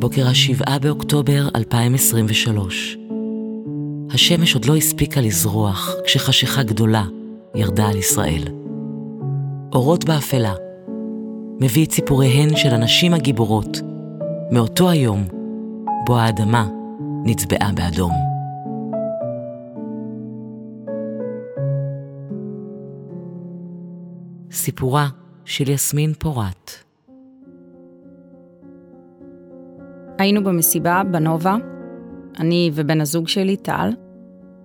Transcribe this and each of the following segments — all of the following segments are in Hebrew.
בוקר השבעה באוקטובר 2023. השמש עוד לא הספיקה לזרוח כשחשיכה גדולה ירדה על ישראל. אורות באפלה מביא את סיפוריהן של הנשים הגיבורות מאותו היום בו האדמה נצבעה באדום. סיפורה של יסמין פורת היינו במסיבה בנובה, אני ובן הזוג שלי, טל.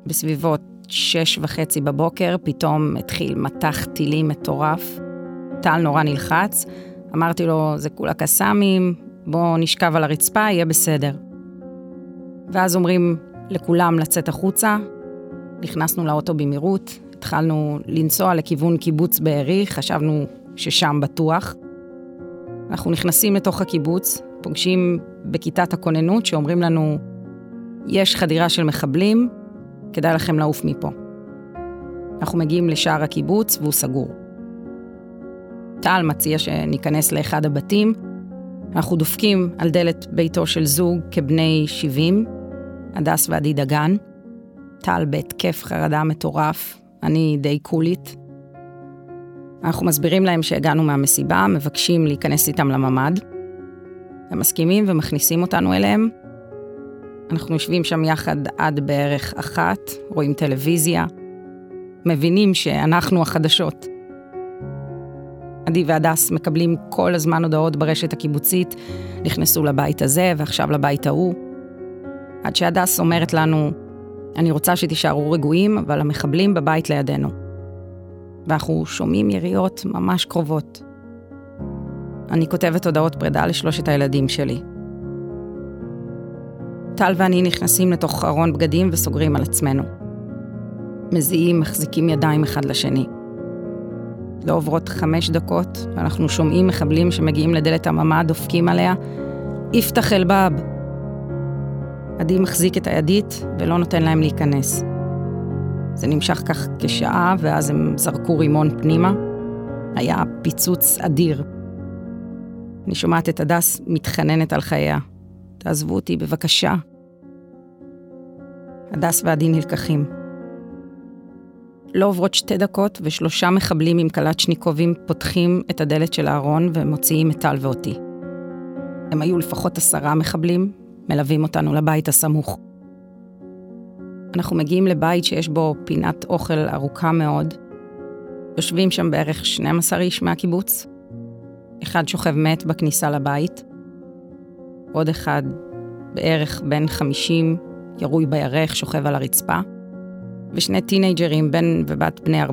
בסביבות שש וחצי בבוקר פתאום התחיל מטח טילים מטורף. טל נורא נלחץ, אמרתי לו, זה כולה קסאמים, בוא נשכב על הרצפה, יהיה בסדר. ואז אומרים לכולם לצאת החוצה, נכנסנו לאוטו במהירות, התחלנו לנסוע לכיוון קיבוץ בארי, חשבנו ששם בטוח. אנחנו נכנסים לתוך הקיבוץ, פוגשים בכיתת הכוננות שאומרים לנו, יש חדירה של מחבלים, כדאי לכם לעוף מפה. אנחנו מגיעים לשער הקיבוץ והוא סגור. טל מציע שניכנס לאחד הבתים, אנחנו דופקים על דלת ביתו של זוג כבני 70, הדס ועדי דגן. טל בהתקף חרדה מטורף, אני די קולית. אנחנו מסבירים להם שהגענו מהמסיבה, מבקשים להיכנס איתם לממ"ד. הם מסכימים ומכניסים אותנו אליהם. אנחנו יושבים שם יחד עד בערך אחת, רואים טלוויזיה, מבינים שאנחנו החדשות. עדי והדס מקבלים כל הזמן הודעות ברשת הקיבוצית, נכנסו לבית הזה ועכשיו לבית ההוא. עד שהדס אומרת לנו, אני רוצה שתישארו רגועים, אבל המחבלים בבית לידינו. ואנחנו שומעים יריות ממש קרובות. אני כותבת הודעות פרידה לשלושת הילדים שלי. טל ואני נכנסים לתוך ארון בגדים וסוגרים על עצמנו. מזיעים, מחזיקים ידיים אחד לשני. לא עוברות חמש דקות, ואנחנו שומעים מחבלים שמגיעים לדלת הממ"ד, דופקים עליה, יפתח אל-באב. עדי מחזיק את הידית ולא נותן להם להיכנס. זה נמשך כך כשעה, ואז הם זרקו רימון פנימה. היה פיצוץ אדיר. אני שומעת את הדס מתחננת על חייה. תעזבו אותי, בבקשה. הדס ועדי נלקחים. לא עוברות שתי דקות, ושלושה מחבלים עם קלצ'ניקובים פותחים את הדלת של הארון ומוציאים את טל ואותי. הם היו לפחות עשרה מחבלים, מלווים אותנו לבית הסמוך. אנחנו מגיעים לבית שיש בו פינת אוכל ארוכה מאוד. יושבים שם בערך 12 איש מהקיבוץ. אחד שוכב מת בכניסה לבית. עוד אחד, בערך בן 50, ירוי בירך, שוכב על הרצפה. ושני טינג'רים, בן ובת בני 14-15,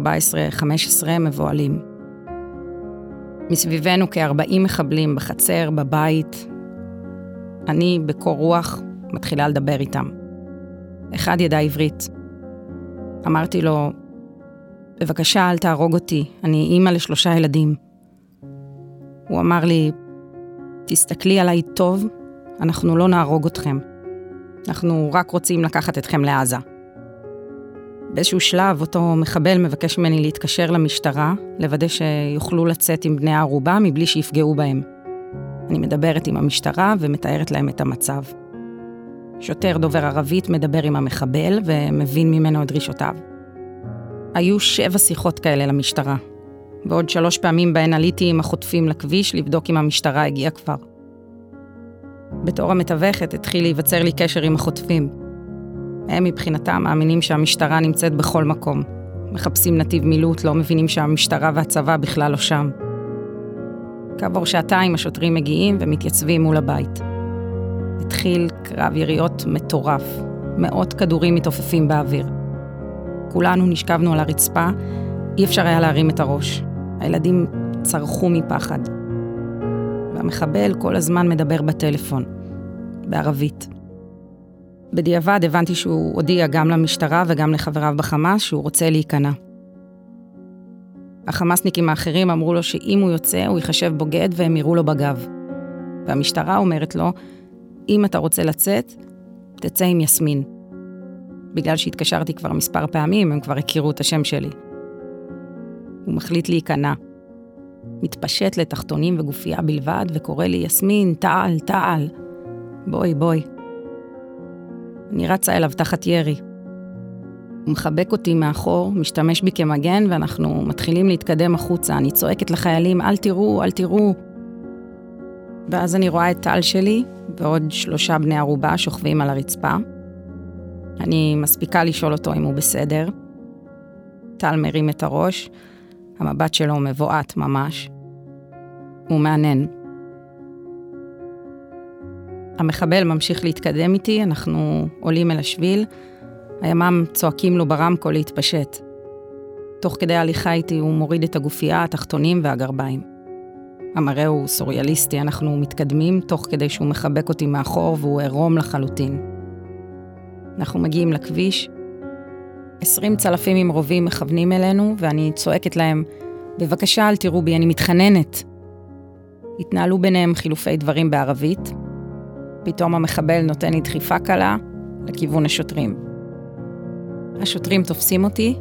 מבוהלים. מסביבנו כ-40 מחבלים בחצר, בבית. אני, בקור רוח, מתחילה לדבר איתם. אחד ידע עברית. אמרתי לו, בבקשה, אל תהרוג אותי, אני אימא לשלושה ילדים. הוא אמר לי, תסתכלי עליי טוב, אנחנו לא נהרוג אתכם. אנחנו רק רוצים לקחת אתכם לעזה. באיזשהו שלב, אותו מחבל מבקש ממני להתקשר למשטרה, לוודא שיוכלו לצאת עם בני הערובה מבלי שיפגעו בהם. אני מדברת עם המשטרה ומתארת להם את המצב. שוטר דובר ערבית מדבר עם המחבל ומבין ממנו את דרישותיו. היו שבע שיחות כאלה למשטרה, ועוד שלוש פעמים בהן עליתי עם החוטפים לכביש לבדוק אם המשטרה הגיעה כבר. בתור המתווכת התחיל להיווצר לי קשר עם החוטפים. הם מבחינתם מאמינים שהמשטרה נמצאת בכל מקום. מחפשים נתיב מילוט, לא מבינים שהמשטרה והצבא בכלל לא שם. כעבור שעתיים השוטרים מגיעים ומתייצבים מול הבית. התחיל קרב יריות מטורף, מאות כדורים מתעופפים באוויר. כולנו נשכבנו על הרצפה, אי אפשר היה להרים את הראש. הילדים צרחו מפחד. והמחבל כל הזמן מדבר בטלפון, בערבית. בדיעבד הבנתי שהוא הודיע גם למשטרה וגם לחבריו בחמאס שהוא רוצה להיכנע. החמאסניקים האחרים אמרו לו שאם הוא יוצא, הוא ייחשב בוגד והם יראו לו בגב. והמשטרה אומרת לו, אם אתה רוצה לצאת, תצא עם יסמין. בגלל שהתקשרתי כבר מספר פעמים, הם כבר הכירו את השם שלי. הוא מחליט להיכנע. מתפשט לתחתונים וגופייה בלבד, וקורא לי, יסמין, תעל, תעל. בואי, בואי. אני רצה אליו תחת ירי. הוא מחבק אותי מאחור, משתמש בי כמגן, ואנחנו מתחילים להתקדם החוצה. אני צועקת לחיילים, אל תראו, אל תראו. ואז אני רואה את טל שלי ועוד שלושה בני ערובה שוכבים על הרצפה. אני מספיקה לשאול אותו אם הוא בסדר. טל מרים את הראש, המבט שלו מבועת ממש. הוא מענן. המחבל ממשיך להתקדם איתי, אנחנו עולים אל השביל, הימ"מ צועקים לו ברמקול להתפשט. תוך כדי הליכה איתי הוא מוריד את הגופייה, התחתונים והגרביים. המראה הוא סוריאליסטי, אנחנו מתקדמים תוך כדי שהוא מחבק אותי מאחור והוא עירום לחלוטין. אנחנו מגיעים לכביש, עשרים צלפים עם רובים מכוונים אלינו, ואני צועקת להם, בבקשה אל תראו בי, אני מתחננת. התנהלו ביניהם חילופי דברים בערבית. פתאום המחבל נותן לי דחיפה קלה לכיוון השוטרים. השוטרים תופסים אותי,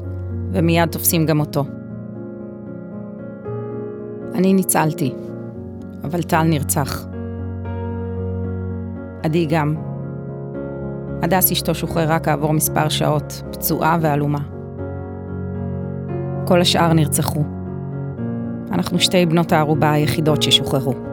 ומיד תופסים גם אותו. אני ניצלתי, אבל טל נרצח. עדי גם. הדס אשתו שוחררה כעבור מספר שעות, פצועה ועלומה. כל השאר נרצחו. אנחנו שתי בנות הערובה היחידות ששוחררו.